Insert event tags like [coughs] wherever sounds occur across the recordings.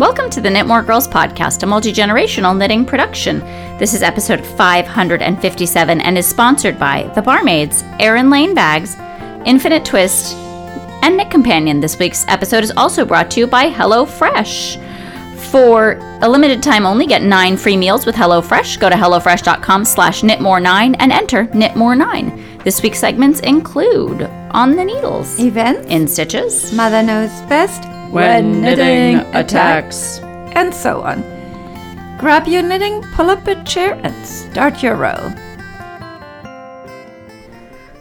Welcome to the Knitmore Girls podcast, a multi generational knitting production. This is episode 557 and is sponsored by The Barmaids, Erin Lane Bags, Infinite Twist, and Knit Companion. This week's episode is also brought to you by HelloFresh. For a limited time only, get nine free meals with HelloFresh. Go to HelloFresh.com slash knitmore9 and enter knitmore9. This week's segments include On the Needles, Events, In Stitches, Mother Knows Best, When Knitting Attacks. and so on. Grab your knitting, pull up a chair, and start your row.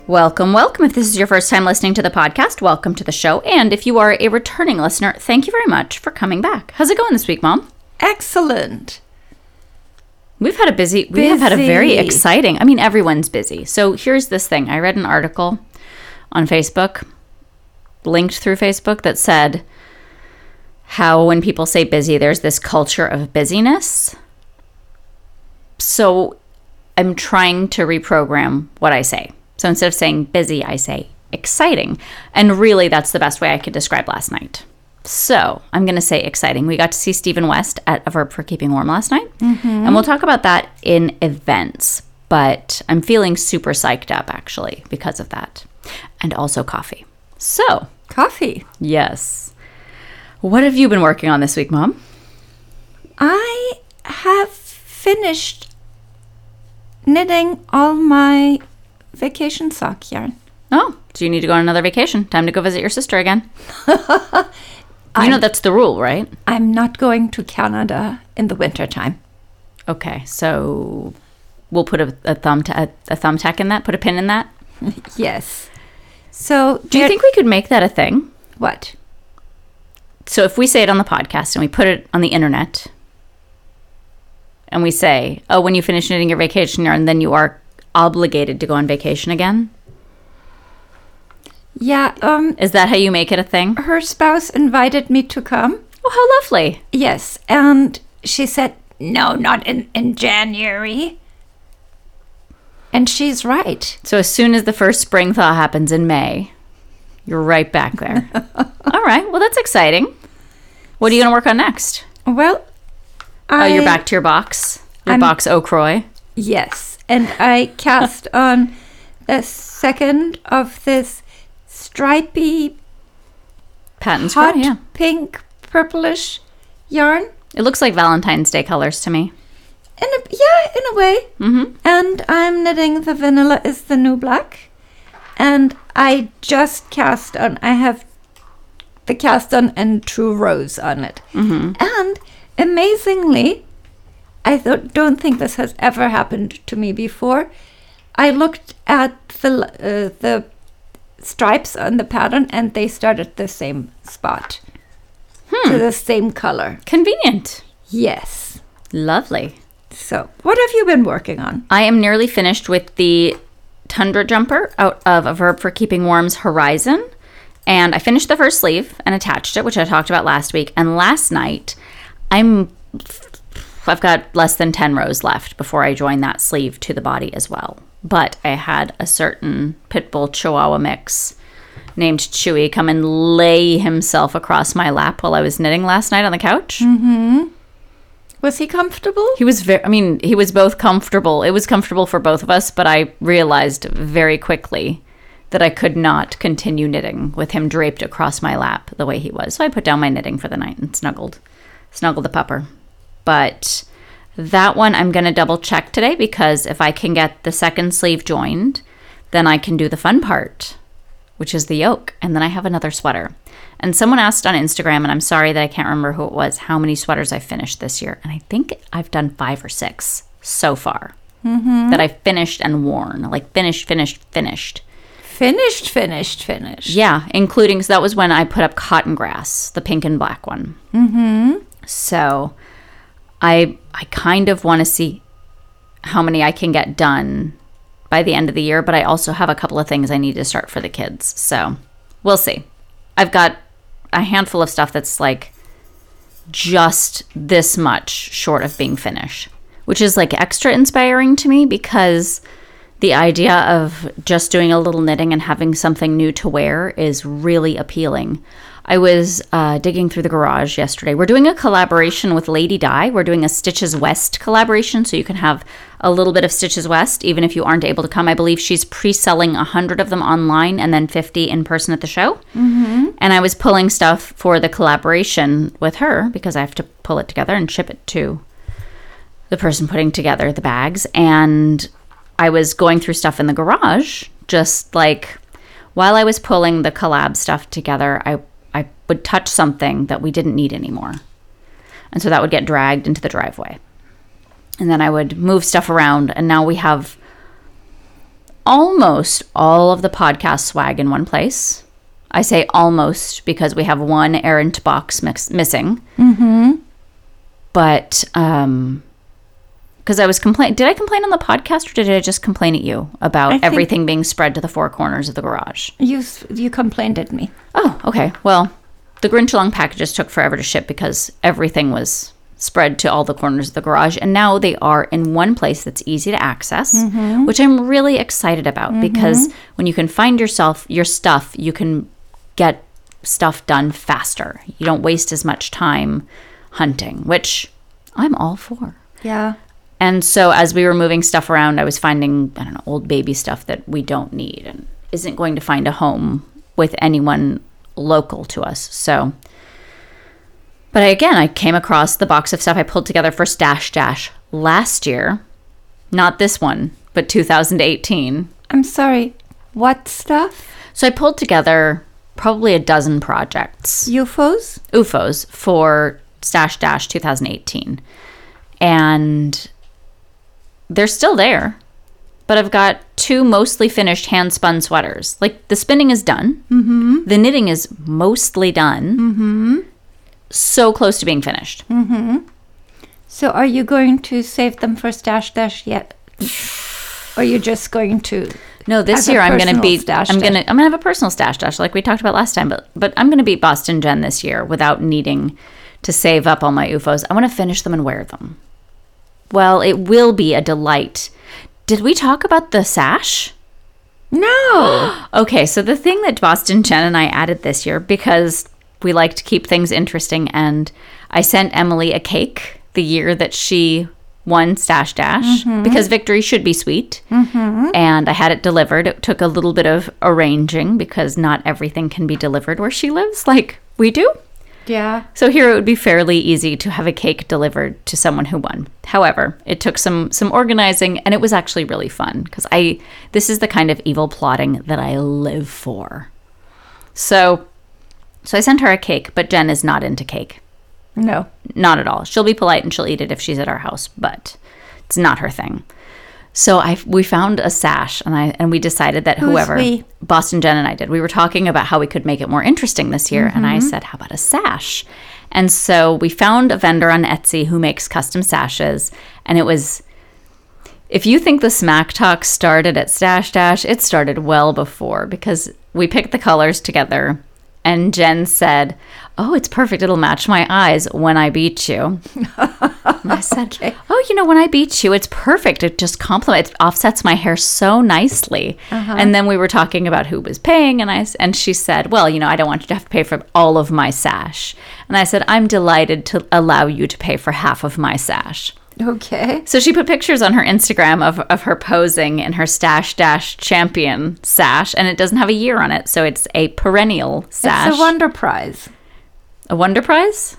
Welcome, welcome. If this is your first time listening to the podcast, welcome to the show. And if you are a returning listener, thank you very much for coming back. How's it going this week, Mom? Excellent. We've had a busy, we have had a very exciting, I mean, everyone's busy. So here's this thing I read an article on Facebook, linked through Facebook, that said how when people say busy, there's this culture of busyness. So I'm trying to reprogram what I say. So instead of saying busy, I say exciting. And really, that's the best way I could describe last night. So I'm going to say exciting. We got to see Stephen West at A Verb for Keeping Warm last night. Mm-hmm. And we'll talk about that in events. But I'm feeling super psyched up actually because of that. And also coffee. So, Coffee. yes. What have you been working on this week, Mom? I have finished knitting all my vacation sock yarn. Oh, so you need to go on another vacation. Time to go visit your sister again. [laughs] you know that's the rule, right? I'm not going to Canada in the wintertime. Okay, so we'll put a, a thumb a thumbtack in that. Put a pin in that. [laughs] Yes. So, Do you think we could make that a thing? what? So if we say it on the podcast and we put it on the internet, and we say, "Oh, when you finish knitting your vacation yarn, then you are obligated to go on vacation again." Yeah, um Is that how you make it a thing? her spouse invited me to come. Oh, how lovely! Yes, and she said, "No, not in in January." And she's right. So as soon as the first spring thaw happens in May, you're right back there. [laughs] All right. Well, that's exciting. What are you going to work on next? Well, Oh, I, you're back to your box. Your I'm- box O'Croy. Yes, and I cast [laughs] on the second of this stripy Patent hot. Yeah. pink purplish yarn. It looks like Valentine's Day colors to me. In a yeah, in a way. Mm-hmm. And I'm knitting the vanilla is the new black. And I just cast on I have the cast on and true rose on it. Mm-hmm. And amazingly, I th- don't think this has ever happened to me before. I looked at the uh, the stripes on the pattern and they start at the same spot. Hmm. To the same color. Convenient. Yes. Lovely. So, what have you been working on? I am nearly finished with the Tundra jumper out of A Verb for Keeping Warm's Horizon. And I finished the first sleeve and attached it, which I talked about last week. And last night, I'm I've got less than 10 rows left before I join that sleeve to the body as well. But I had a certain Pitbull Chihuahua mix named Chewy come and lay himself across my lap while I was knitting last night on the couch. Mhm. Was he comfortable? He was very, I mean, he was both comfortable. It was comfortable for both of us, but I realized very quickly that I could not continue knitting with him draped across my lap the way he was. So I put down my knitting for the night and snuggled, snuggled the pupper. But that one I'm going to double check today because if I can get the second sleeve joined, then I can do the fun part, which is the yoke. And then I have another sweater. And someone asked on Instagram, and I'm sorry that I can't remember who it was, how many sweaters I finished this year. And I think I've done five or six so far mm-hmm. that I've finished and worn. Like finished, finished, finished. Finished, finished, finished. Yeah, including, so that was when I put up Cotton Grass, the pink and black one. Mm-hmm. So I, I kind of want to see how many I can get done by the end of the year, but I also have a couple of things I need to start for the kids. So we'll see. I've got a handful of stuff that's like just this much short of being finished, which is like extra inspiring to me because the idea of just doing a little knitting and having something new to wear is really appealing. I was uh, digging through the garage yesterday. We're doing a collaboration with Lady Dye. We're doing a Stitches West collaboration, so you can have a little bit of Stitches West, even if you aren't able to come. I believe she's pre selling 100 of them online and then 50 in person at the show. Mm-hmm. And I was pulling stuff for the collaboration with her because I have to pull it together and ship it to the person putting together the bags. And I was going through stuff in the garage, just like while I was pulling the collab stuff together, I, I would touch something that we didn't need anymore. And so that would get dragged into the driveway. And then I would move stuff around. And now we have almost all of the podcast swag in one place. I say almost because we have one errant box mix- missing. Mm-hmm. But um, because I was complaining. Did I complain on the podcast or did I just complain at you about everything being spread to the four corners of the garage? You you complained at me. Oh, okay. Well, the Grinch Along packages took forever to ship because everything was spread to all the corners of the garage. And now they are in one place that's easy to access, mm-hmm. which I'm really excited about mm-hmm. because when you can find yourself, your stuff, you can get stuff done faster. You don't waste as much time hunting, which I'm all for. Yeah. And so as we were moving stuff around, I was finding, I don't know, old baby stuff that we don't need and isn't going to find a home with anyone local to us. So, but I, again, I came across the box of stuff I pulled together for Stash Dash last year. Not this one, but 2018. I'm sorry. What stuff? So I pulled together probably a dozen projects. UFOs? UFOs for Stash Dash 2018. And they're still there. But I've got two mostly finished hand spun sweaters. Like the spinning is done, mm-hmm. the knitting is mostly done. Mm-hmm. So close to being finished. So are you going to save them for stash dash yet? Or are you just going to No, this year I'm going to beat. stash I'm going to. I'm going to have a personal stash dash, like we talked about last time. But but I'm going to beat Boston Jen this year without needing to save up all my UFOs. I want to finish them and wear them. Well, it will be a delight. Did we talk about the sash? No. [gasps] Okay, so the thing that Boston Jen and I added this year because we like to keep things interesting, and I sent Emily a cake the year that she won Stash Dash mm-hmm. because victory should be sweet. Mm-hmm. And I had it delivered. It took a little bit of arranging because not everything can be delivered where she lives, like we do. Yeah. So here it would be fairly easy to have a cake delivered to someone who won. However, it took some some organizing and it was actually really fun because I this is the kind of evil plotting that I live for. So so I sent her a cake, but Jen is not into cake. No. Not at all. She'll be polite and she'll eat it if she's at our house, but it's not her thing. So I we found a sash and I and we decided that Who's whoever we? Boston Jen and I did. We were talking about how we could make it more interesting this year and Mm-hmm. I said, "How about a sash?" And so we found a vendor on Etsy who makes custom sashes and it was if you think the smack talk started at Stash Dash, it started well before because we picked the colors together and Jen said, Oh, it's perfect. It'll match my eyes when I beat you. I said, [laughs] Oh, you know, when I beat you, it's perfect. It just complements, it offsets my hair so nicely. Uh-huh. And then we were talking about who was paying, and I and she said, Well, you know, I don't want you to have to pay for all of my sash. And I said, I'm delighted to allow you to pay for half of my sash. Okay. So she put pictures on her Instagram of, of her posing in her Stash Dash Champion sash, and it doesn't have a year on it, so it's a perennial sash. It's a wonder prize. A Wonder Prize?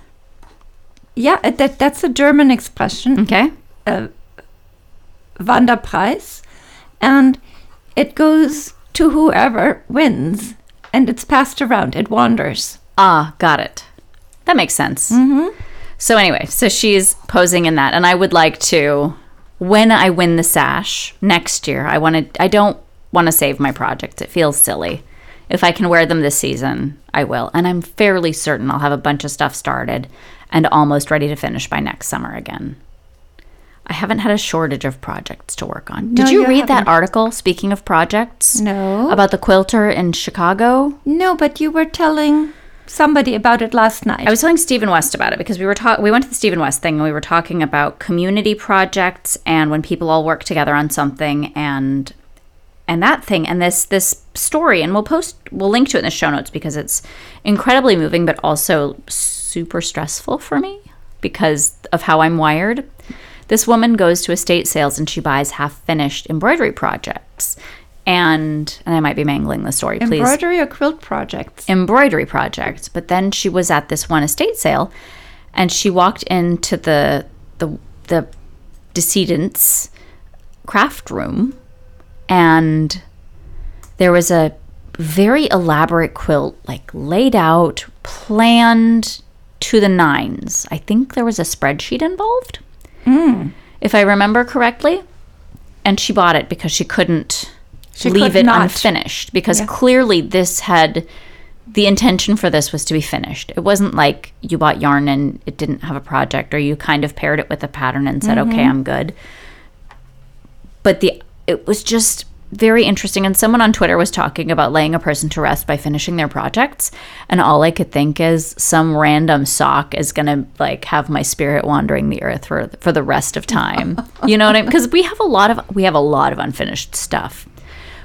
Yeah, uh, that that's a German expression, Okay. Wanderpreis, and it goes to whoever wins, and it's passed around. It wanders. Ah, got it. That makes sense. Mm-hmm. So anyway, so she's posing in that, and I would like to, when I win the sash next year, I want to. I don't want to save my project. It feels silly. If I can wear them this season, I will, and I'm fairly certain I'll have a bunch of stuff started and almost ready to finish by next summer again. I haven't had a shortage of projects to work on. Did you you read that haven't. article? Speaking of projects, No. about the quilter in Chicago. No, but you were telling somebody about it last night. I was telling Stephen West about it because we were talking. We went to the Stephen West thing and we were talking about community projects and when people all work together on something and and that thing and this this story and we'll post we'll link to it in the show notes because it's incredibly moving but also super stressful for me because of how I'm wired. This woman goes to estate sales and she buys half finished embroidery projects. And and I might be mangling the story, please Embroidery or quilt projects. embroidery projects. But then she was at this one estate sale and she walked into the the the decedent's craft room and there was a very elaborate quilt like laid out, planned to the nines. I think there was a spreadsheet involved. Hmm. If I remember correctly. And she bought it because she couldn't She leave could it not. unfinished because Yeah. clearly this had the intention for this was to be finished. It wasn't like you bought yarn and it didn't have a project or you kind of paired it with a pattern and said, "Okay, mm-hmm. I'm good." But the it was just very interesting and someone on Twitter was talking about laying a person to rest by finishing their projects and all I could think is some random sock is going to like have my spirit wandering the earth for for the rest of time. [laughs] you know what I mean? Because we have a lot of we have a lot of unfinished stuff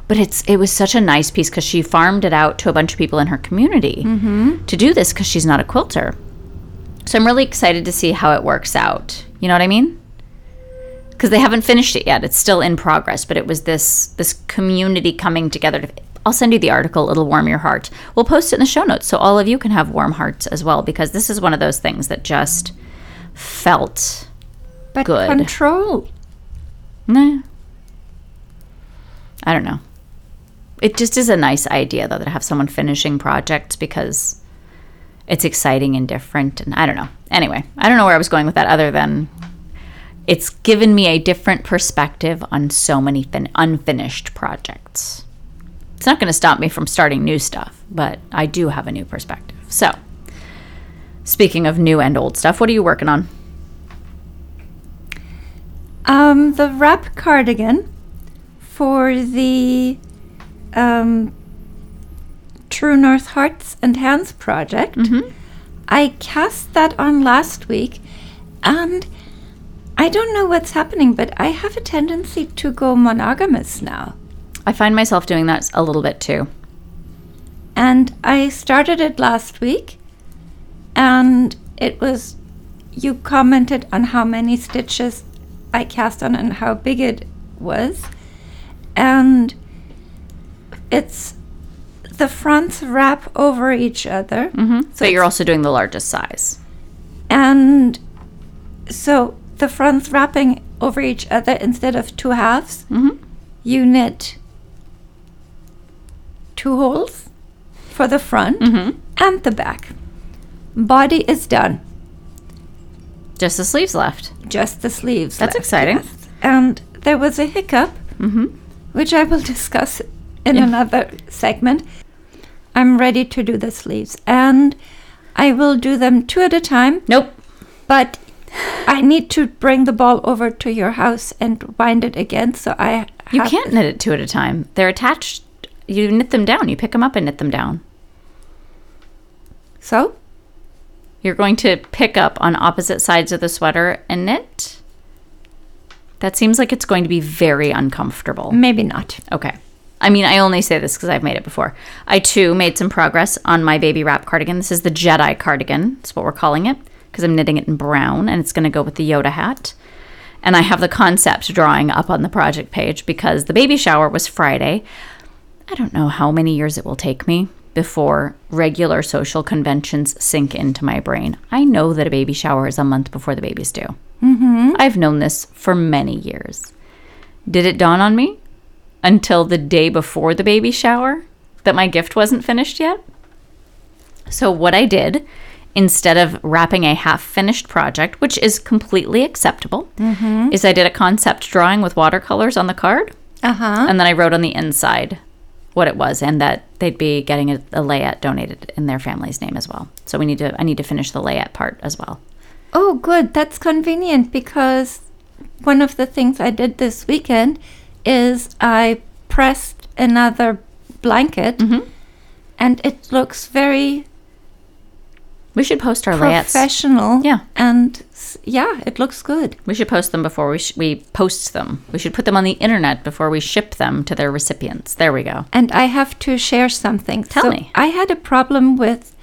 but it's it was such a nice piece because she farmed it out to a bunch of people in her community mm-hmm. to do this because she's not a quilter. So I'm really excited to see how it works out. You know what I mean? Because they haven't finished it yet; it's still in progress. But it was this this community coming together. To, I'll send you the article; it'll warm your heart. We'll post it in the show notes so all of you can have warm hearts as well. Because this is one of those things that just felt But Good. control. Nah. I don't know. It just is a nice idea though to have someone finishing projects because it's exciting and different and I don't know. Anyway, I don't know where I was going with that other than it's given me a different perspective on so many fin- unfinished projects. It's not going to stop me from starting new stuff, but I do have a new perspective. So, speaking of new and old stuff, what are you working on? Um, the wrap cardigan for the um, True North Hearts and Hands project. I cast that on last week, and I don't know what's happening, but I have a tendency to go monogamous now. I find myself doing that a little bit too. And I started it last week, and it was, you commented on how many stitches I cast on and how big it was. And it's the fronts wrap over each other. Mm-hmm. So you're also doing the largest size. And so the fronts wrapping over each other instead of two halves, Mhm. you knit two holes for the front Mm-hmm. and the back. Body is done, Just the sleeves left. just the sleeves. That's left, exciting. yes. And there was a hiccup, Mm-hmm. which I will [laughs] discuss in Yeah. another segment. I'm ready to do the sleeves, and I will do them two at a time. Nope. But I need to bring the ball over to your house and wind it again. So I You can't knit it two at a time. They're attached. You knit them down. You pick them up and knit them down. So You're going to pick up on opposite sides of the sweater and knit. That seems like it's going to be very uncomfortable. maybe not. Okay. I mean, I only say this because I've made it before. I too made some progress on my baby wrap cardigan. This is the Jedi cardigan. That's what we're calling it because I'm knitting it in brown and it's going to go with the Yoda hat. And I have the concept drawing up on the project page because the baby shower was Friday. I don't know how many years it will take me before regular social conventions sink into my brain. I know that a baby shower is a month before the baby's due. Mm-hmm. I've known this for many years. Did it dawn on me until the day before the baby shower that my gift wasn't finished yet? So, what I did instead of wrapping a half finished project, which is completely acceptable, is I did a concept drawing with watercolors on the card. Uh huh. And then I wrote on the inside what it was and that they'd be getting a, a layette donated in their family's name as well. So we need to I need to finish the layette part as well. Oh, good. That's convenient because one of the things I did this weekend is I pressed another blanket Mhm. and it looks very We should post our layouts. professional. Yeah. And yeah, it looks good. We should post them before we sh- we post them. We should put them on the internet before we ship them to their recipients. There we go. And I have to share something. Tell So me. I had a problem with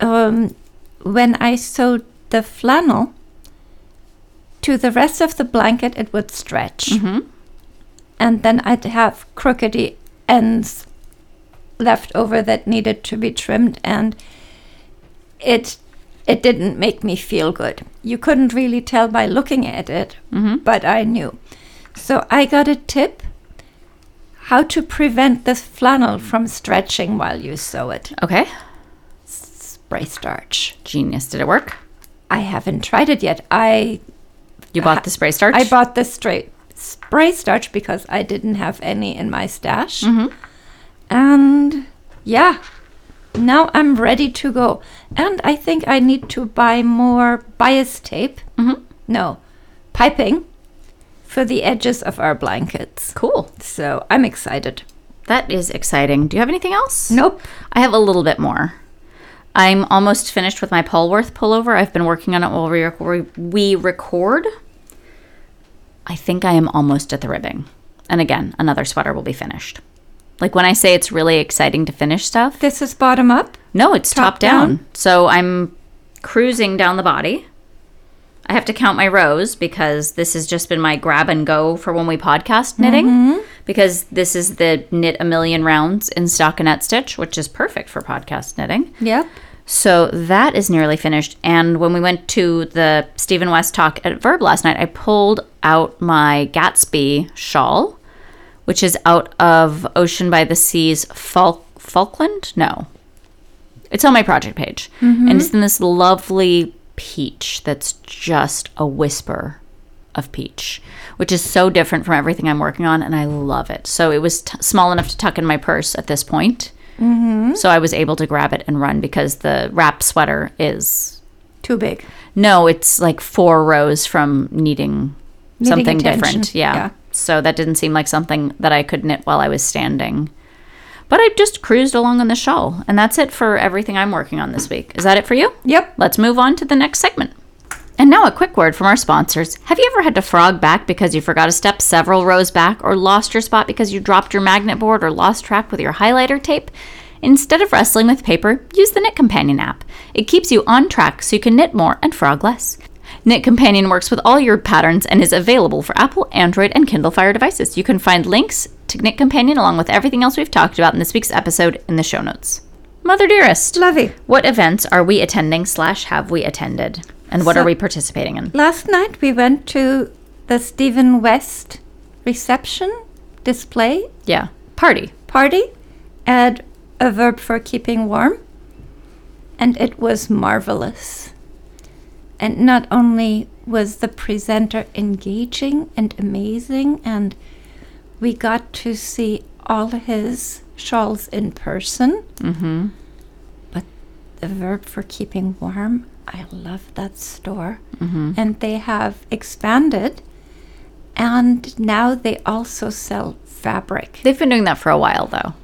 um, when I sewed the flannel to the rest of the blanket, it would stretch. Mm-hmm. And then I'd have crookedy ends left over that needed to be trimmed. And it it didn't make me feel good. You couldn't really tell by looking at it, Mm-hmm. but I knew. So I got a tip how to prevent this flannel from stretching while you sew it. Okay. Spray starch. Genius. Did it work? I haven't tried it yet. I You bought the spray starch? I bought the straight spray starch because I didn't have any in my stash. Mhm. And yeah, now I'm ready to go. And I think I need to buy more bias tape. Mhm. No, piping for the edges of our blankets. Cool. So I'm excited. That is exciting. Do you have anything else? Nope. I have a little bit more. I'm almost finished with my Polworth pullover. I've been working on it while we, rec- we record. I think I am almost at the ribbing. And again, another sweater will be finished. Like when I say it's really exciting to finish stuff, This is bottom up. no, it's top, Top down. down? So I'm cruising down the body. I have to count my rows because this has just been my grab and go for when we podcast knitting. Mm-hmm. Because this is the knit a million rounds in stockinette stitch, which is perfect for podcast knitting. Yep. So that is nearly finished. And when we went to the Stephen West talk at Verb last night, I pulled out my Gatsby shawl, which is out of Ocean by the Sea's Fal- Falkland? No. It's on my project page. And mm-hmm. it's in this lovely peach that's just a whisper of peach, which is so different from everything I'm working on. And I love it. So it was t- small enough to tuck in my purse at this point. Mm-hmm. So I was able to grab it and run because the wrap sweater is Too big. no, it's like four rows from needing, Needing something attention, different. Yeah. yeah. So that didn't seem like something that I could knit while I was standing. But I just cruised along on the shawl, and that's it for everything I'm working on this week. Is that it for you? Yep. Let's move on to the next segment. And now a quick word from our sponsors. Have you ever had to frog back because you forgot a step several rows back, or lost your spot because you dropped your magnet board or lost track with your highlighter tape? Instead of wrestling with paper, use the Knit Companion app. It keeps you on track so you can knit more and frog less. Knit Companion works with all your patterns and is available for Apple, Android, and Kindle Fire devices. You can find links to Knit Companion along with everything else we've talked about in this week's episode in the show notes. Mother dearest, Lovey. what events are we attending slash have we attended? And what So- are we participating in? Last night we went to the Stephen West reception display Yeah. Party. party at a verb for keeping warm. And it was marvelous. And not only was the presenter engaging and amazing, and we got to see all his shawls in person, Mm-hmm. but the verb for keeping warm, I love that store. Mm-hmm. And they have expanded, and now they also sell fabric. They've been doing that for a while though.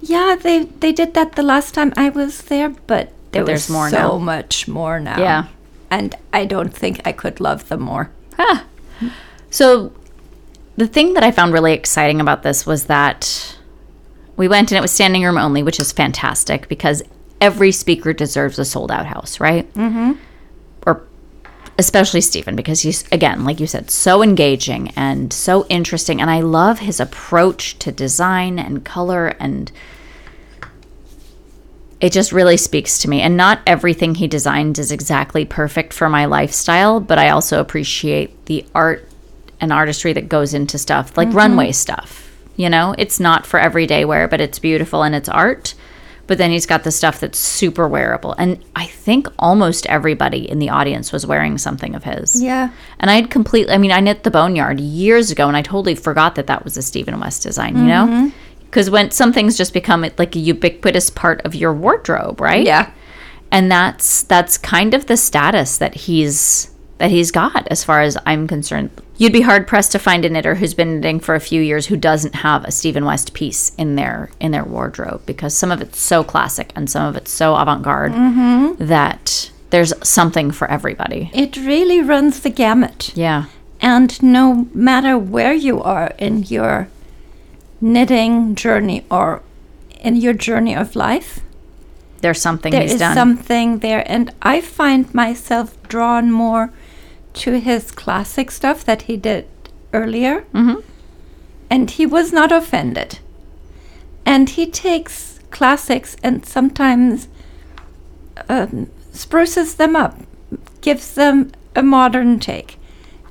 Yeah, they they did that the last time I was there, but there But there's was more so now. much more now. Yeah. And I don't think I could love them more. Ah. So the thing that I found really exciting about this was that we went and it was standing room only, which is fantastic because every speaker deserves a sold out house, right? Mm-hmm. Or especially Stephen, because he's, again, like you said, so engaging and so interesting. And I love his approach to design and color and it just really speaks to me. And not everything he designed is exactly perfect for my lifestyle, but I also appreciate the art and artistry that goes into stuff like mm-hmm. runway stuff. You know, it's not for everyday wear, but it's beautiful and it's art. But then he's got the stuff that's super wearable. And I think almost everybody in the audience was wearing something of his. Yeah, And I had completely, I mean, I knit the Boneyard years ago and I totally forgot that that was a Stephen West design, you know? Mm-hmm. Because when some things just become like a ubiquitous part of your wardrobe, right? yeah, And that's that's kind of the status that he's that he's got as far as I'm concerned. You'd be hard pressed to find a knitter who's been knitting for a few years who doesn't have a Stephen West piece in their in their wardrobe because some of it's so classic and some of it's so avant-garde mm-hmm. that there's something for everybody. It really runs the gamut. Yeah. And no matter where you are in your knitting journey or in your journey of life, There's something there he's is done. something there. And I find myself drawn more to his classic stuff that he did earlier. Mhm. And he was not offended. And he takes classics and sometimes um, spruces them up, gives them a modern take.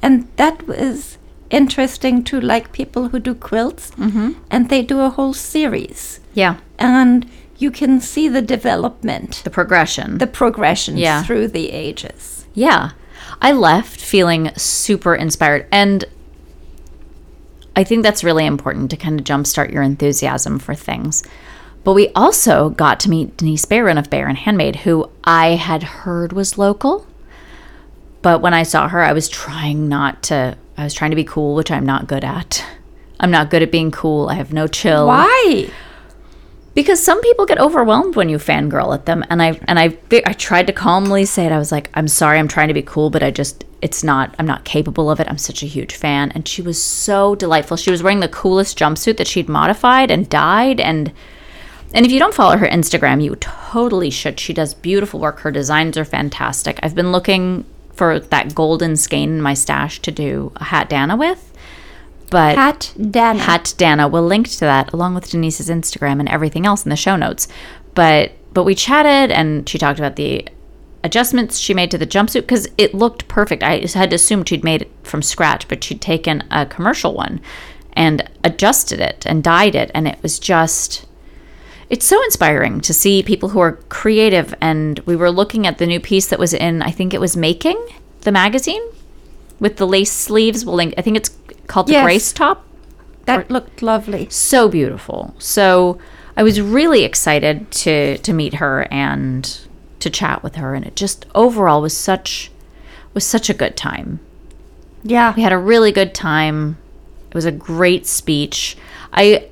And that was interesting to like people who do quilts Mhm. and they do a whole series. Yeah. And you can see the development, The progression. the progression Yeah. through the ages. Yeah. I left feeling super inspired. And I think that's really important to kind of jumpstart your enthusiasm for things. But we also got to meet Denise Bayron of Bayron Handmade, who I had heard was local. But when I saw her, I was trying not to, I was trying to be cool, which I'm not good at. I'm not good at being cool. I have no chill. Why? because some people get overwhelmed when you fangirl at them. And i and i i tried to calmly say it. I was like i'm sorry i'm trying to be cool but i just it's not i'm not capable of it. I'm such a huge fan. And she was so delightful. She was wearing the coolest jumpsuit that she'd modified and dyed. And and if you don't follow her instagram you totally should. She does beautiful work. Her designs are fantastic. I've been looking for that golden skein in my stash to do a hat dana with but Hat Dana. Hat Dana. We'll link to that along with Denise's Instagram and everything else in the show notes. But but we chatted and she talked about the adjustments she made to the jumpsuit because it looked perfect. I had assumed she'd made it from scratch, but she'd taken a commercial one and adjusted it and dyed it, and it was just. It's so inspiring to see people who are creative. And we were looking at the new piece that was in, I think it was Making, the magazine, with the lace sleeves. We'll link. I think it's called the Yes. Grace Top that looked lovely. so beautiful. So I was really excited to to meet her and to chat with her, and it just overall was such was such a good time. Yeah. We had a really good time. It was a great speech. I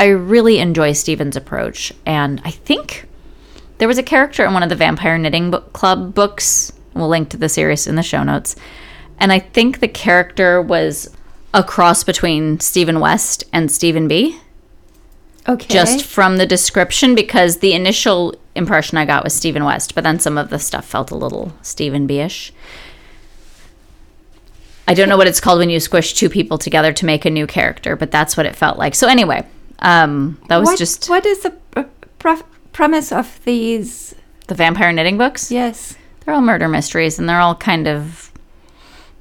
I really enjoy Stephen's approach, and I think there was a character in one of the Vampire Knitting Book Club books. We'll link to the series in the show notes. And I think the character was a cross between Stephen West and Stephen Be Okay. just from the description because the initial impression I got was Stephen West, but then some of the stuff felt a little Stephen Be-ish. I don't know what it's called when you squish two people together to make a new character, but that's what it felt like. So anyway, um, that was what, just what is the pr- pr- premise of these? the vampire knitting books. Yes. They're all murder mysteries, and they're all kind of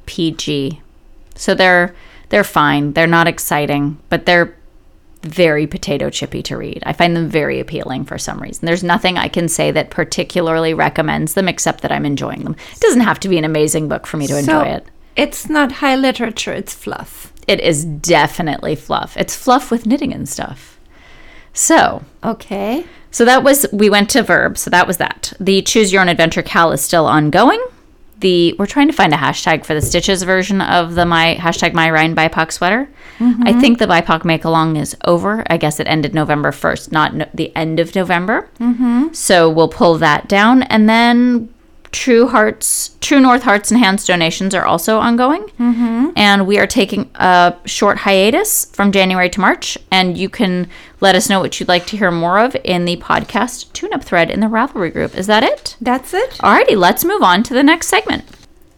PG, so they're they're fine. They're not exciting, but they're very potato chippy to read. I find them very appealing for some reason. There's nothing I can say that particularly recommends them except that I'm enjoying them. It doesn't have to be an amazing book for me to So enjoy it. It's not high literature, it's fluff. It is definitely fluff. It's fluff with knitting and stuff. So, Okay. So that was we went to Verb. So that was that. The Choose Your Own Adventure Cal is still ongoing. The we're trying to find a hashtag for the Stitches version of the my hashtag my Rhinebeck sweater. I think the Rhinebeck make along is over. I guess it ended November first, not no, the end of November. Mm-hmm. So we'll pull that down, and then True Hearts, True North Hearts and Hands donations are also ongoing. Mm-hmm. And we are taking a short hiatus from January to March. And you can let us know what you'd like to hear more of in the podcast tune up thread in the Ravelry group. Is that it? That's it? Alrighty, let's move on to the next segment.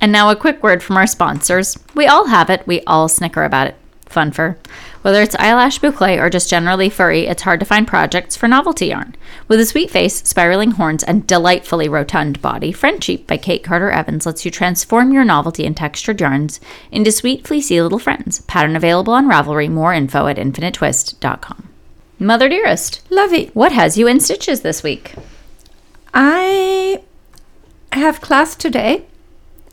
And now a quick word from our sponsors. We all have it, we all snicker about it. Fun fur. Whether it's eyelash boucle or just generally furry, it's hard to find projects for novelty yarn. With a sweet face, spiraling horns, and delightfully rotund body, Friendsheep by Cate Carter Evans lets you transform your novelty and textured yarns into sweet, fleecy little friends. Pattern available on Ravelry. More info at infinitetwist.com. Mother dearest, Lovey. what has you in stitches this week? I have class today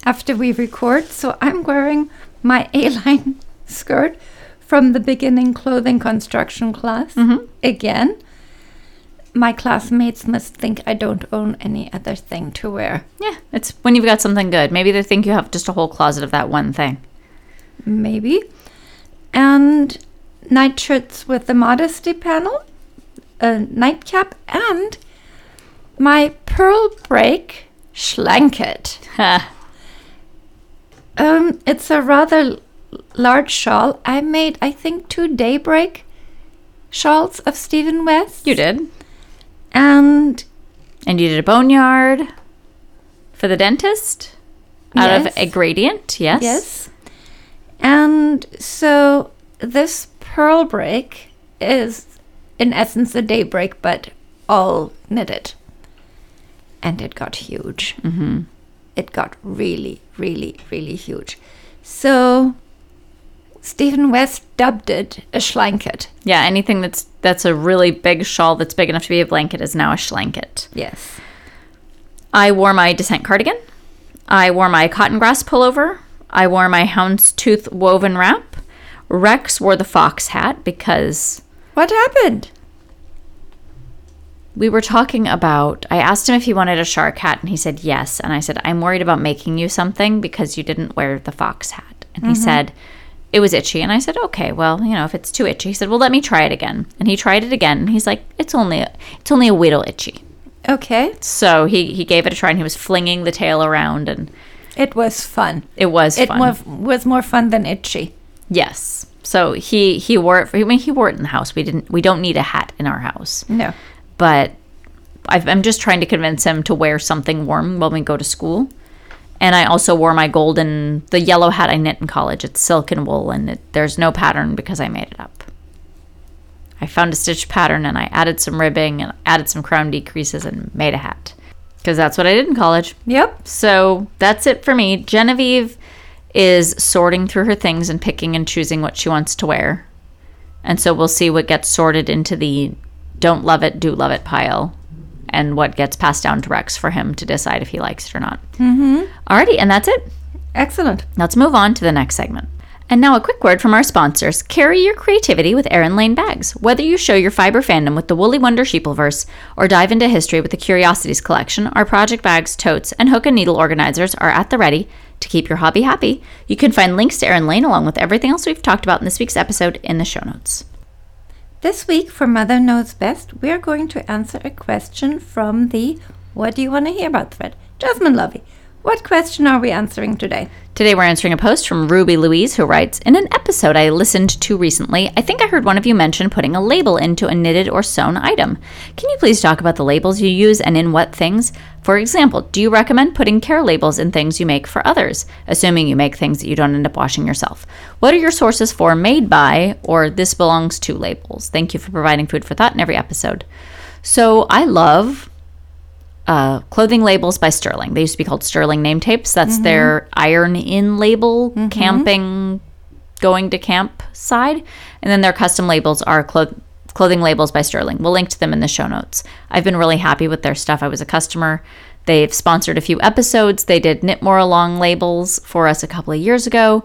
after we record, so I'm wearing my A line skirt from the beginning clothing construction class Mhm. again. My classmates must think I don't own any other thing to wear. Yeah, it's when you've got something good. Maybe they think you have just a whole closet of that one thing. maybe. And nightshirts with the modesty panel, a nightcap, and my pearl break shlanket. [laughs] Um, it's a rather large shawl. I made, I think, two daybreak shawls of Stephen West. you did. And And you did a boneyard for the dentist out of a gradient. Yes. yes. And so this pearl break is, in essence, a daybreak, but all knitted. And it got huge. hmm it got really, really, really huge. So Stephen West dubbed it a shlanket. Yeah. Anything that's that's a really big shawl that's big enough to be a blanket is now a shlanket. Yes. I wore my descent cardigan. I wore my cotton grass pullover. I wore my houndstooth woven wrap. Rex wore the fox hat because What happened? we were talking about I asked him if he wanted a shark hat and he said yes and I said I'm worried about making you something because you didn't wear the fox hat and he mm-hmm. said it was itchy and I said okay well you know if it's too itchy he said well let me try it again and he tried it again and he's like it's only a, it's only a little itchy Okay. so he he gave it a try and he was flinging the tail around and It was fun. it was It fun. was, was more fun than itchy. Yes. So he he wore it. For, I mean, he wore it in the house. We didn't. We don't need a hat in our house. No. But I've, I'm just trying to convince him to wear something warm when we go to school. And I also wore my golden, the yellow hat I knit in college. It's silk and wool, and it, there's no pattern because I made it up. I found a stitch pattern and I added some ribbing and added some crown decreases and made a hat. Because that's what I did in college. Yep. So that's it for me. Genevieve is sorting through her things and picking and choosing what she wants to wear. And so we'll see what gets sorted into the don't love it, do love it pile and what gets passed down to Rex for him to decide if he likes it or not. Mm-hmm. Alrighty, and that's it. Excellent. Let's move on to the next segment. And now a quick word from our sponsors. Carry your creativity with Erin Lane bags. Whether you show your fiber fandom with the Woolly Wonder Sheepleverse or dive into history with the Curiosities collection, our project bags, totes, and hook and needle organizers are at the ready to keep your hobby happy. You can find links to Erin Lane along with everything else we've talked about in this week's episode in the show notes. This week for Mother Knows Best, we're going to answer a question from the What Do You Want to Hear About thread. Jasmine Lovey, what question are we answering today? Today we're answering a post from Ruby Louise who writes In an episode I listened to recently, I think I heard one of you mention putting a label into a knitted or sewn item. Can you please talk about the labels you use and in what things? For example, do you recommend putting care labels in things you make for others, assuming you make things that you don't end up washing yourself? What are your sources for made by or this belongs to labels? Thank you for providing food for thought in every episode. So I love uh, clothing labels by Sterling. They used to be called Sterling name tapes. That's their iron in label, camping, going to camp side. And then their custom labels are clo- clothing labels by Sterling. We'll link to them in the show notes. I've been really happy with their stuff. I was a customer. They've sponsored a few episodes. They did Knit More Along labels for us a couple of years ago.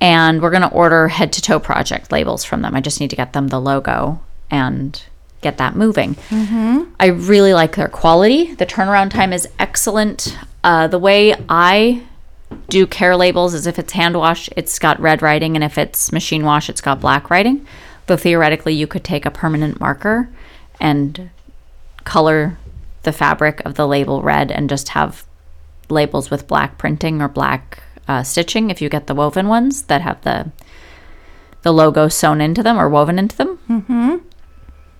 And we're going to order head to toe project labels from them. I just need to get them the logo and get that moving. I really like their quality. The turnaround time is excellent. Uh, the way I do care labels is if it's hand wash, it's got red writing, and if it's machine wash, it's got black writing. Though theoretically, you could take a permanent marker and color the fabric of the label red and just have labels with black printing or black uh, stitching if you get the woven ones that have the the logo sewn into them or woven into them. Mm-hmm.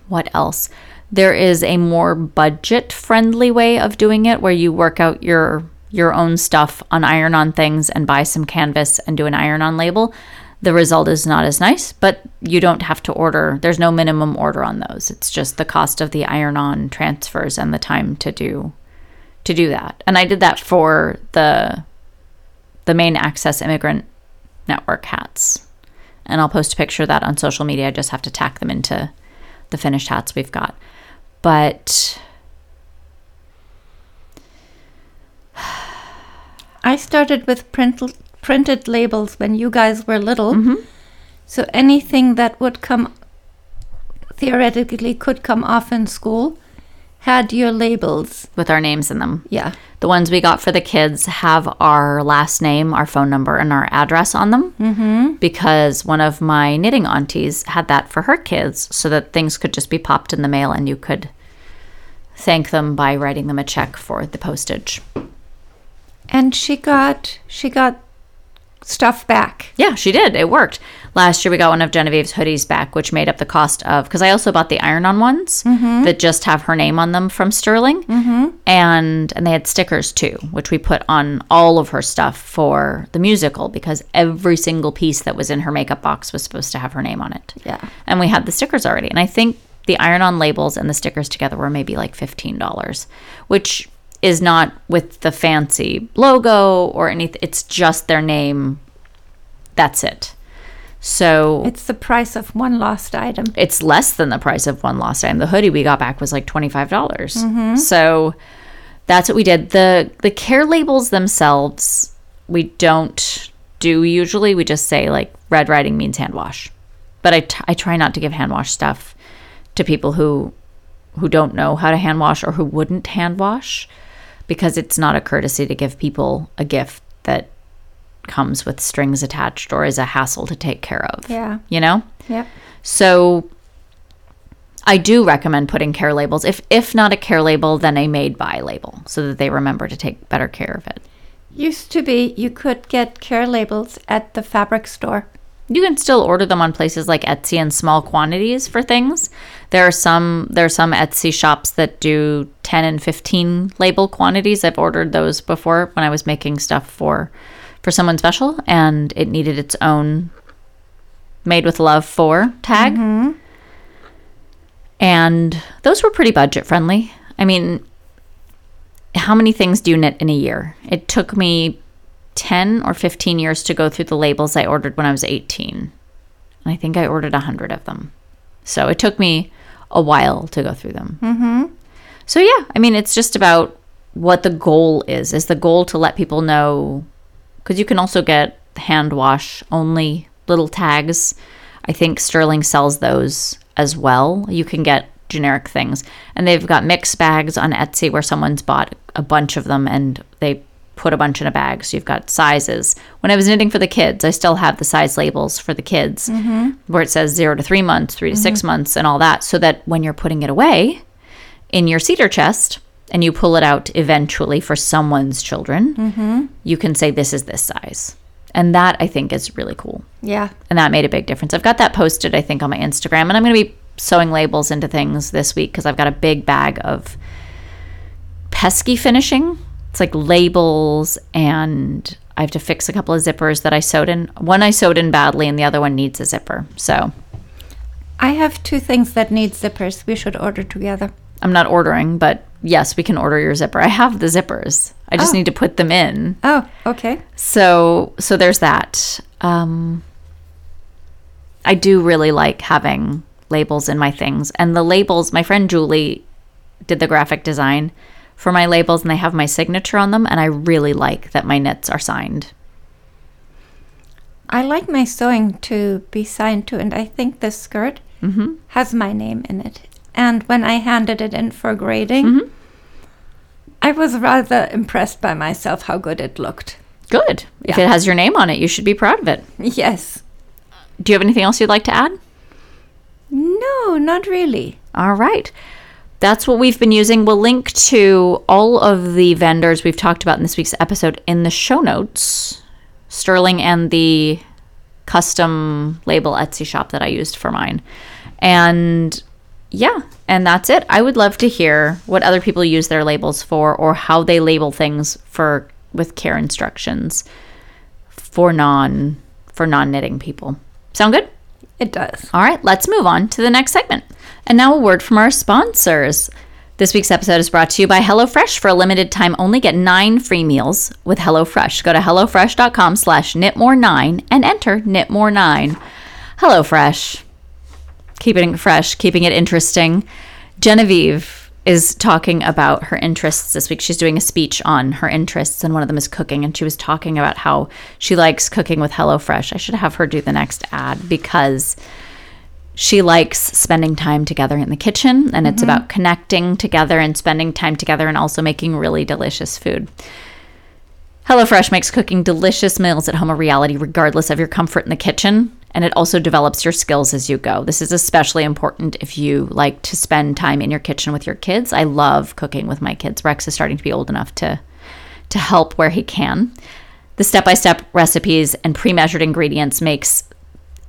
What else? There is a more budget friendly way of doing it where you work out your your own stuff on iron on things and buy some canvas and do an iron on label. The result is not as nice, but you don't have to order. There's no minimum order on those. It's just the cost of the iron on transfers and the time to do to do that. And I did that for the the Maine access immigrant network hats. And I'll post a picture of that on social media. I just have to tack them into the finished hats we've got. But I started with print, printed labels when you guys were little. Mm-hmm. So anything that would come, theoretically, could come off in school had your labels. with our names in them. Yeah. The ones we got for the kids have our last name, our phone number, and our address on them. Mm-hmm. Because one of my knitting aunties had that for her kids so that things could just be popped in the mail and you could thank them by writing them a check for the postage. And she got she got stuff back. Yeah, she did. It worked. Last year we got one of Genevieve's hoodies back, which made up the cost of because I also bought the iron-on ones that just have her name on them from Sterling, mm-hmm. and and they had stickers too, which we put on all of her stuff for the musical because every single piece that was in her makeup box was supposed to have her name on it. Yeah. and we had the stickers already, and I think the iron-on labels and the stickers together were maybe like fifteen dollars, which is not with the fancy logo or anything. It's just their name. That's it. So It's the price of one lost item. it's less than the price of one lost item. The hoodie we got back was like twenty five dollars. Mm-hmm. So that's what we did. the The care labels themselves, we don't do usually. We just say like red writing means hand wash, but I, t- I try not to give hand wash stuff to people who who don't know how to hand wash or who wouldn't hand wash because it's not a courtesy to give people a gift that comes with strings attached or is a hassle to take care of. Yeah. You know? Yep. So I do recommend putting care labels. If if not a care label, then a made by label so that they remember to take better care of it. Used to be you could get care labels at the fabric store. You can still order them on places like Etsy in small quantities for things. There are some there are some Etsy shops that do 10 and 15 label quantities. I've ordered those before when I was making stuff for for someone special and it needed its own made with love for tag. Mm-hmm. And those were pretty budget friendly. I mean, how many things do you knit in a year? It took me 10 or 15 years to go through the labels I ordered when I was 18. And I think I ordered 100 of them. So it took me a while to go through them. Mm-hmm. So, yeah, I mean, it's just about what the goal is. Is the goal to let people know? Because you can also get hand wash only little tags. I think Sterling sells those as well. You can get generic things. And they've got mixed bags on Etsy where someone's bought a bunch of them and they put a bunch in a bag. So you've got sizes. When I was knitting for the kids, I still have the size labels for the kids mm-hmm. where it says zero to three months, 3 to six mm-hmm. months, and all that. So that when you're putting it away in your cedar chest and you pull it out eventually for someone's children, mm-hmm. you can say, this is this size. And that I think is really cool Yeah. and that made a big difference. I've got that posted, I think, on my Instagram, and I'm going to be sewing labels into things this week because I've got a big bag of pesky finishing. It's like labels, and I have to fix a couple of zippers that I sewed in. One I sewed in badly, and the other one needs a zipper. So I have two things that need zippers. We should order together. I'm not ordering, but yes, we can order your zipper. I have the zippers. I just Oh. need to put them in. Oh, okay. So so there's that. Um, I do really like having labels in my things, and the labels. My friend Julie did the graphic design for my labels, and they have my signature on them, and I really like that my knits are signed. I like my sewing to be signed to, and I think this skirt Mm-hmm. has my name in it. And when I handed it in for grading, Mhm. I was rather impressed by myself how good it looked. Good. If it has your name on it, you should be proud of it. Yes. Do you have anything else you'd like to add? No, not really. All right. That's what we've been using. We'll link to all of the vendors we've talked about in this week's episode in the show notes. Sterling and the custom label Etsy shop that I used for mine. And yeah, and that's it. I would love to hear what other people use their labels for or how they label things for with care instructions for non for non-knitting people. Sound good? It does. All right, let's move on to the next segment. And now a word from our sponsors. This week's episode is brought to you by HelloFresh. For a limited time only, get nine free meals with HelloFresh. Go to HelloFresh.com slash knitmore9 and enter knitmore9. HelloFresh. Keeping it fresh, keeping it interesting. Genevieve is talking about her interests this week. She's doing a speech on her interests, and one of them is cooking. And she was talking about how she likes cooking with HelloFresh. I should have her do the next ad because She likes spending time together in the kitchen, and it's mm-hmm. about connecting together and spending time together and also making really delicious food. HelloFresh makes cooking delicious meals at home a reality regardless of your comfort in the kitchen, and it also develops your skills as you go. This is especially important if you like to spend time in your kitchen with your kids. I love cooking with my kids. Rex is starting to be old enough to to help where he can. The step-by-step recipes and pre-measured ingredients makes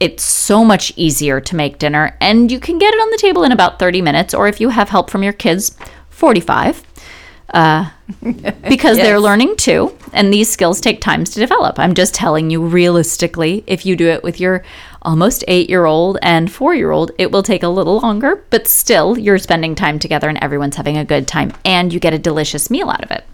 it so much easier to make dinner and you can get it on the table in about 30 minutes or if you have help from your kids 45 uh, [laughs] because they're learning too and these skills take time to develop. I'm just telling you realistically if you do it with your almost eight year old and four year old it will take a little longer but still you're spending time together and everyone's having a good time and you get a delicious meal out of it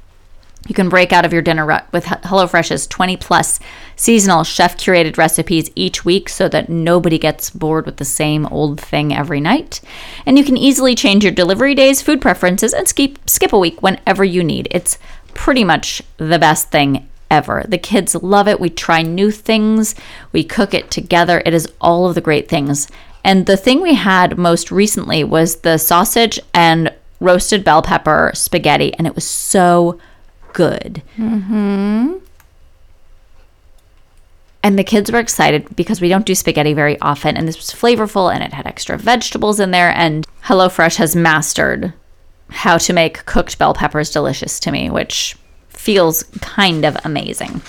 you can break out of your dinner rut with HelloFresh's 20 plus seasonal chef curated recipes each week so that nobody gets bored with the same old thing every night. And you can easily change your delivery days, food preferences, and skip, skip a week whenever you need. It's pretty much the best thing ever. The kids love it. We try new things, we cook it together. It is all of the great things. And the thing we had most recently was the sausage and roasted bell pepper spaghetti, and it was so good. Mm-hmm. And the kids were excited because we don't do spaghetti very often, and this was flavorful and it had extra vegetables in there. And HelloFresh has mastered how to make cooked bell peppers delicious to me, which feels kind of amazing.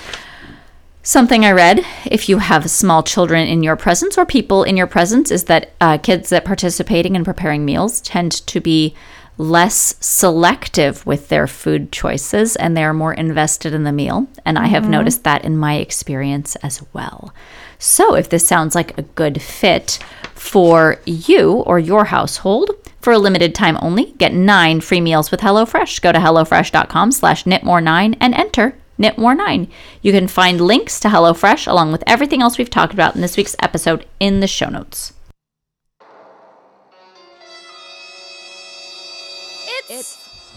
Something I read if you have small children in your presence or people in your presence is that uh, kids that participating in preparing meals tend to be less selective with their food choices and they're more invested in the meal. And I have mm-hmm. noticed that in my experience as well. So if this sounds like a good fit for you or your household, for a limited time only, get nine free meals with HelloFresh. Go to HelloFresh.com slash knitmore9 and enter knitmore9. You can find links to HelloFresh along with everything else we've talked about in this week's episode in the show notes.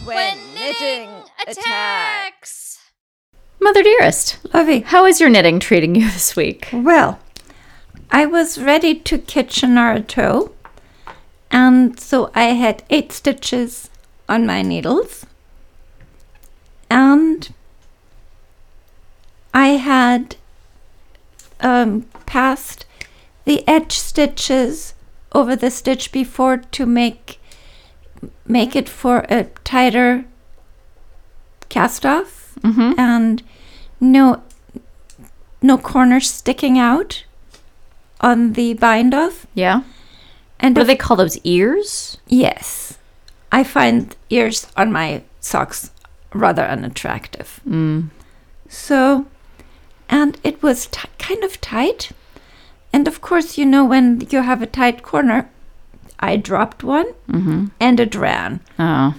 It's, when knitting attacks. Mother dearest, Lovey. how is your knitting treating you this week? Well, I was ready to kitchener a toe, and so I had eight stitches on my needles, and I had um, passed the edge stitches over the stitch before to make make it for a tighter cast off Mm-hmm. and no no corners sticking out on the bind off Yeah. and What do they call those ears? yes i find ears on my socks rather unattractive Mm. so and it was t- kind of tight and of course you know when you have a tight corner i dropped one Mm-hmm. and it ran Oh.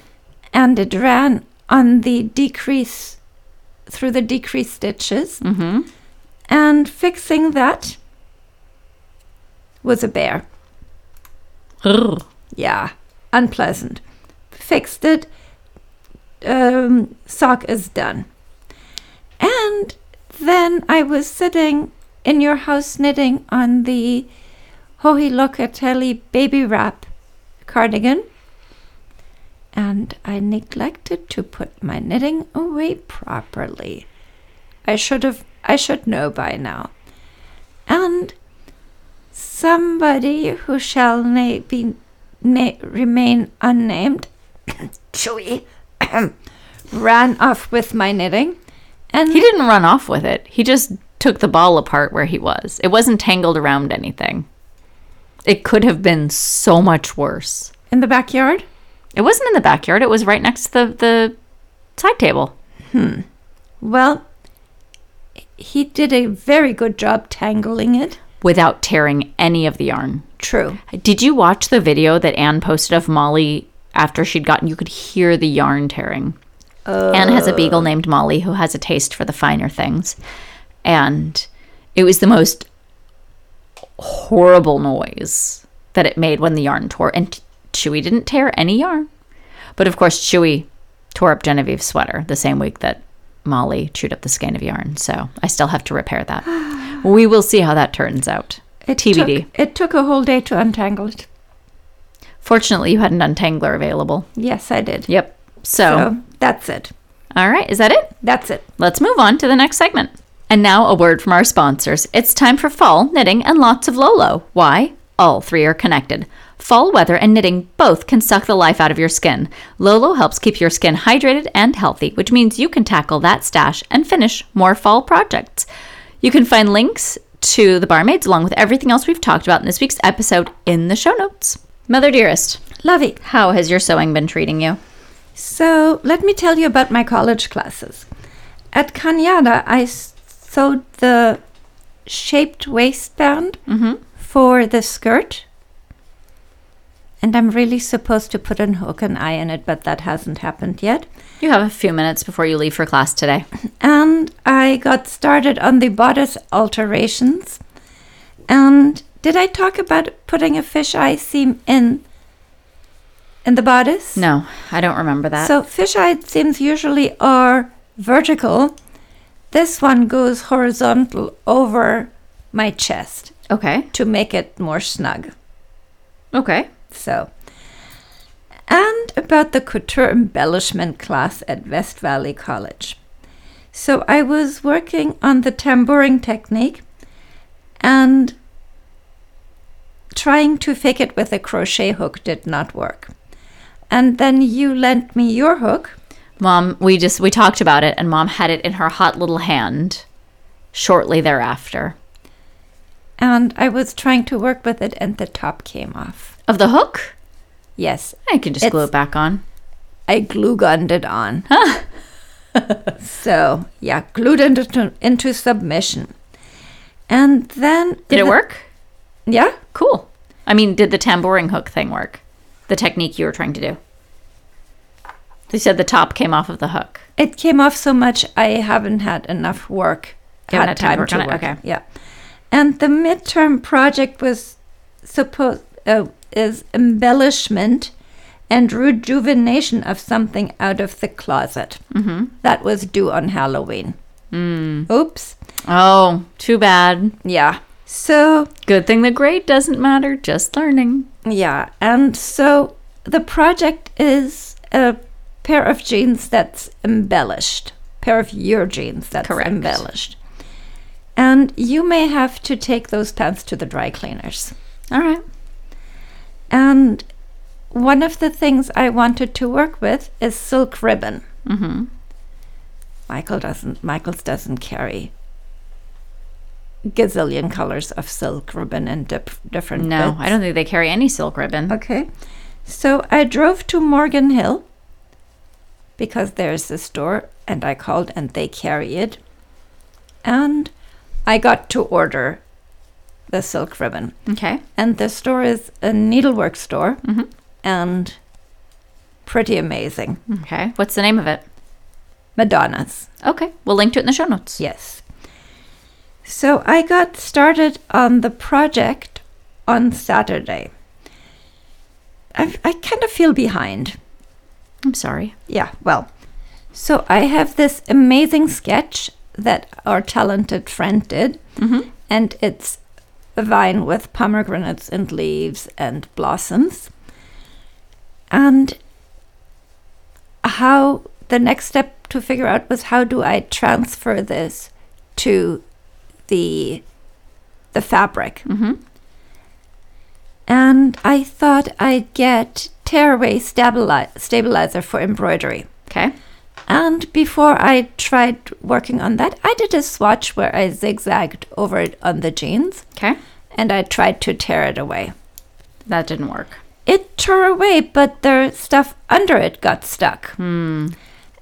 and it ran on the decrease through the decrease stitches Mm-hmm. and fixing that was a bear. Yeah, unpleasant. Fixed it. Um, sock is done. And then I was sitting in your house knitting on the Hohi Locatelli baby wrap cardigan. And I neglected to put my knitting away properly. I should have, I should know by now. And somebody who shall na- be na- remain unnamed, [coughs] Chewy, [coughs] ran off with my knitting. And He didn't run off with it. He just took the ball apart where he was. It wasn't tangled around anything. It could have been so much worse. in the backyard, It wasn't in the backyard. It was right next to the, the side table. Hmm. Well, he did a very good job tangling it. without tearing any of the yarn. True. Did you watch the video that Anne posted of Molly after she'd gotten? You could hear the yarn tearing. Anne has a beagle named Molly who has a taste for the finer things. And it was the most horrible noise that it made when the yarn tore. And Chewy didn't tear any yarn. But of course, Chewy tore up Genevieve's sweater the same week that Molly chewed up the skein of yarn. So I still have to repair that. [sighs] we will see how that turns out. It TBD. Took, it took a whole day to untangle it. Fortunately, you had an untangler available. Yes, I did. Yep. So, So that's it. all right, is that it? That's it. Let's move on to the next segment. And now a word from our sponsors. It's time for fall knitting and lots of LoLo. Why? All three are connected. Fall weather and knitting both can suck the life out of your skin. LoLo helps keep your skin hydrated and healthy, which means you can tackle that stash and finish more fall projects. You can find links to the barmaids along with everything else we've talked about in this week's episode in the show notes. Mother dearest, Lovey. how has your sewing been treating you? So let me tell you about my college classes. At Cañada, I s- sewed the shaped waistband mm-hmm. for the skirt. And I'm really supposed to put an hook and eye in it, but that hasn't happened yet. You have a few minutes before you leave for class today. And I got started on the bodice alterations. And did I talk about putting a fisheye seam in in the bodice? No, I don't remember that. So fisheye seams usually are vertical. This one goes horizontal over my chest okay. to make it more snug. Okay. So, and about the couture embellishment class at West Valley College. So I was working on the tambouring technique and trying to fake it with a crochet hook did not work. And then you lent me your hook. Mom, we just we talked about it and mom had it in her hot little hand shortly thereafter. and I was trying to work with it, and the top came off. Of the hook? Yes, I can just glue it back on. I glue gunned it on. [laughs] so yeah, glued into into submission, and then Did it work? Yeah, Cool. I mean, did the tambouring hook thing work? The technique you were trying to do. They said the top came off of the hook. it came off so much I haven't had enough work. You had time to work? Okay. Yeah, and the midterm project was supposed uh, is embellishment and rejuvenation of something out of the closet. Mm-hmm. That was due on Halloween. Mm. Oops. Oh, too bad. Yeah. So Good thing the grade doesn't matter, just learning. Yeah, and so the project is a pair of jeans that's embellished, pair of your jeans that's Correct. embellished. And you may have to take those pants to the dry cleaners. All right. And one of the things I wanted to work with is silk ribbon. Mm-hmm. Michael doesn't. Michael's doesn't carry gazillion colors of silk ribbon and dip, different. No, bits. I don't think they carry any silk ribbon. Okay. So I drove to Morgan Hill because there's a store and I called and they carry it. And I got to order the silk ribbon. Okay. And the store is a needlework store Mhm. and pretty amazing. Okay. What's the name of it? Madonna's. Okay. We'll link to it in the show notes. Yes. So I got started on the project on Saturday. I, I kind of feel behind. I'm sorry. Yeah, well, so I have this amazing sketch that our talented friend did, Mm-hmm. and it's a vine with pomegranates and leaves and blossoms. And how the next step to figure out was how do I transfer this to the the fabric? Mm-hmm. And I thought I'd get tearaway stabili- stabilizer for embroidery. Okay. And before I tried working on that, I did a swatch where I zigzagged over it on the jeans Okay. and I tried to tear it away. That didn't work. It tore away, but the stuff under it got stuck. Hmm.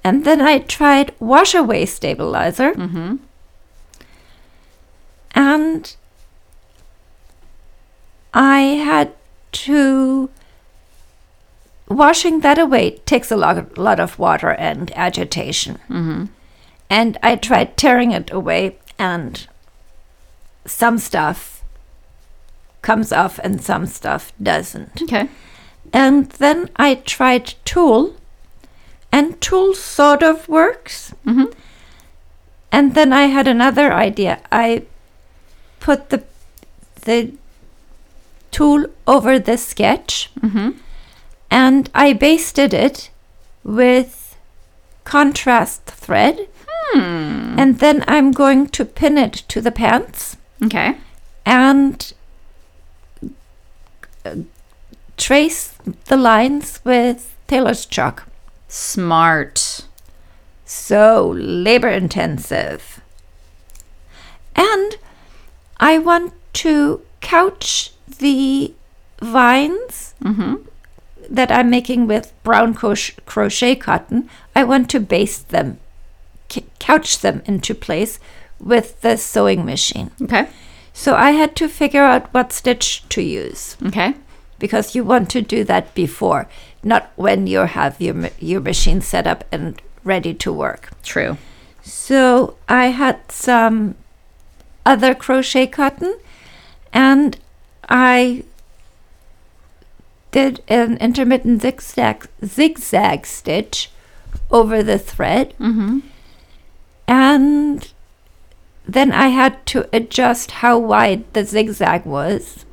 And then I tried wash away stabilizer. Mm-hmm. And I had to. Washing that away takes a lot, lot of water and agitation. Mm-hmm. And I tried tearing it away, and some stuff comes off and some stuff doesn't. Okay. And then I tried Tulle, and Tulle sort of works. Mm-hmm. And then I had another idea. I put the the tool over the sketch and I basted it with contrast thread. And then I'm going to pin it to the pants Okay. and uh, trace the lines with tailor's chalk. Smart. So labor intensive. And I want to couch the vines that I'm making with brown cro- crochet cotton. I want to baste them, couch them into place with the sewing machine. Okay. So I had to figure out what stitch to use Okay. because you want to do that before, not when you have your your machine set up and ready to work. True. So I had some other crochet cotton and I did an intermittent zigzag zigzag stitch over the thread. Mm-hmm. And then I had to adjust how wide the zigzag was.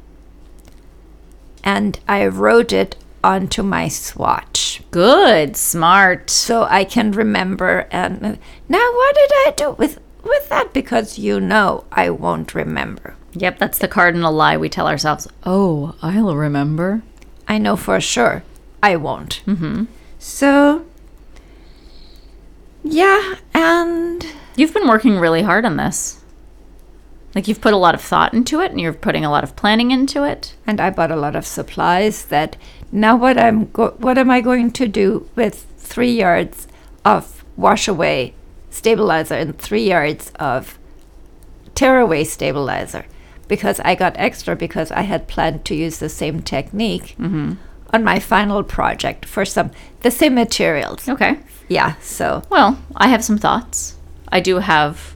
And I wrote it onto my swatch Good. Smart. so I can remember. And now, what did I do with with that? Because you know I won't remember. Yep, that's the cardinal lie we tell ourselves. Oh, I'll remember. I know for sure I won't. Mm-hmm. So, yeah, and You've been working really hard on this. Like you've put a lot of thought into it and you're putting a lot of planning into it. and I bought a lot of supplies. That now, what I'm go- what am I going to do with three yards of wash away stabilizer and three yards of tear away stabilizer? Because I got extra because I had planned to use the same technique mm-hmm. on my final project for some the same materials. Okay. Yeah, so Well, I have some thoughts. I do have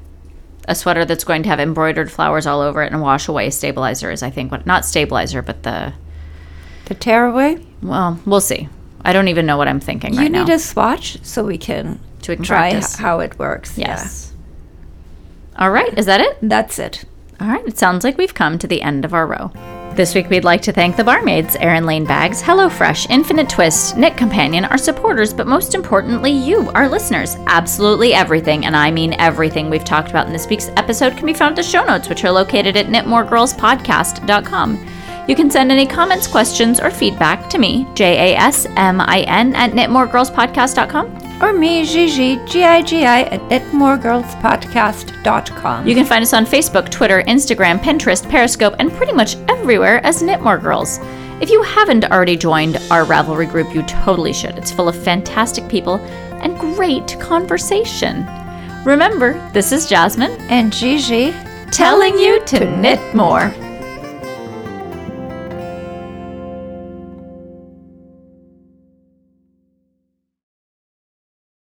a sweater that's going to have embroidered flowers all over it and wash away stabilizer is I think what not stabilizer but the the tear away. well, we'll see. I don't even know what I'm thinking You right need a swatch so we can can try practice. how it works. yes. All right, is that it? That's it. All right, it sounds like we've come to the end of our row. This week, we'd like to thank the barmaids, Erin Lane Bags, HelloFresh, Infinite Twist, knitCompanion, our supporters, but most importantly, you, our listeners. Absolutely everything, and I mean everything we've talked about in this week's episode can be found in the show notes, which are located at knitmoregirlspodcast.com. You can send any comments, questions, or feedback to me, J A S M I N, at knitmoregirlspodcast.com. Or me, Gigi, G-I-G-I, at knitmoregirlspodcast.com. You can find us on Facebook, Twitter, Instagram, Pinterest, Periscope, and pretty much everywhere as Knitmore Girls. If you haven't already joined our Ravelry group, you totally should. It's full of fantastic people and great conversation. Remember, this is Jasmin and Gigi, telling you to knit more.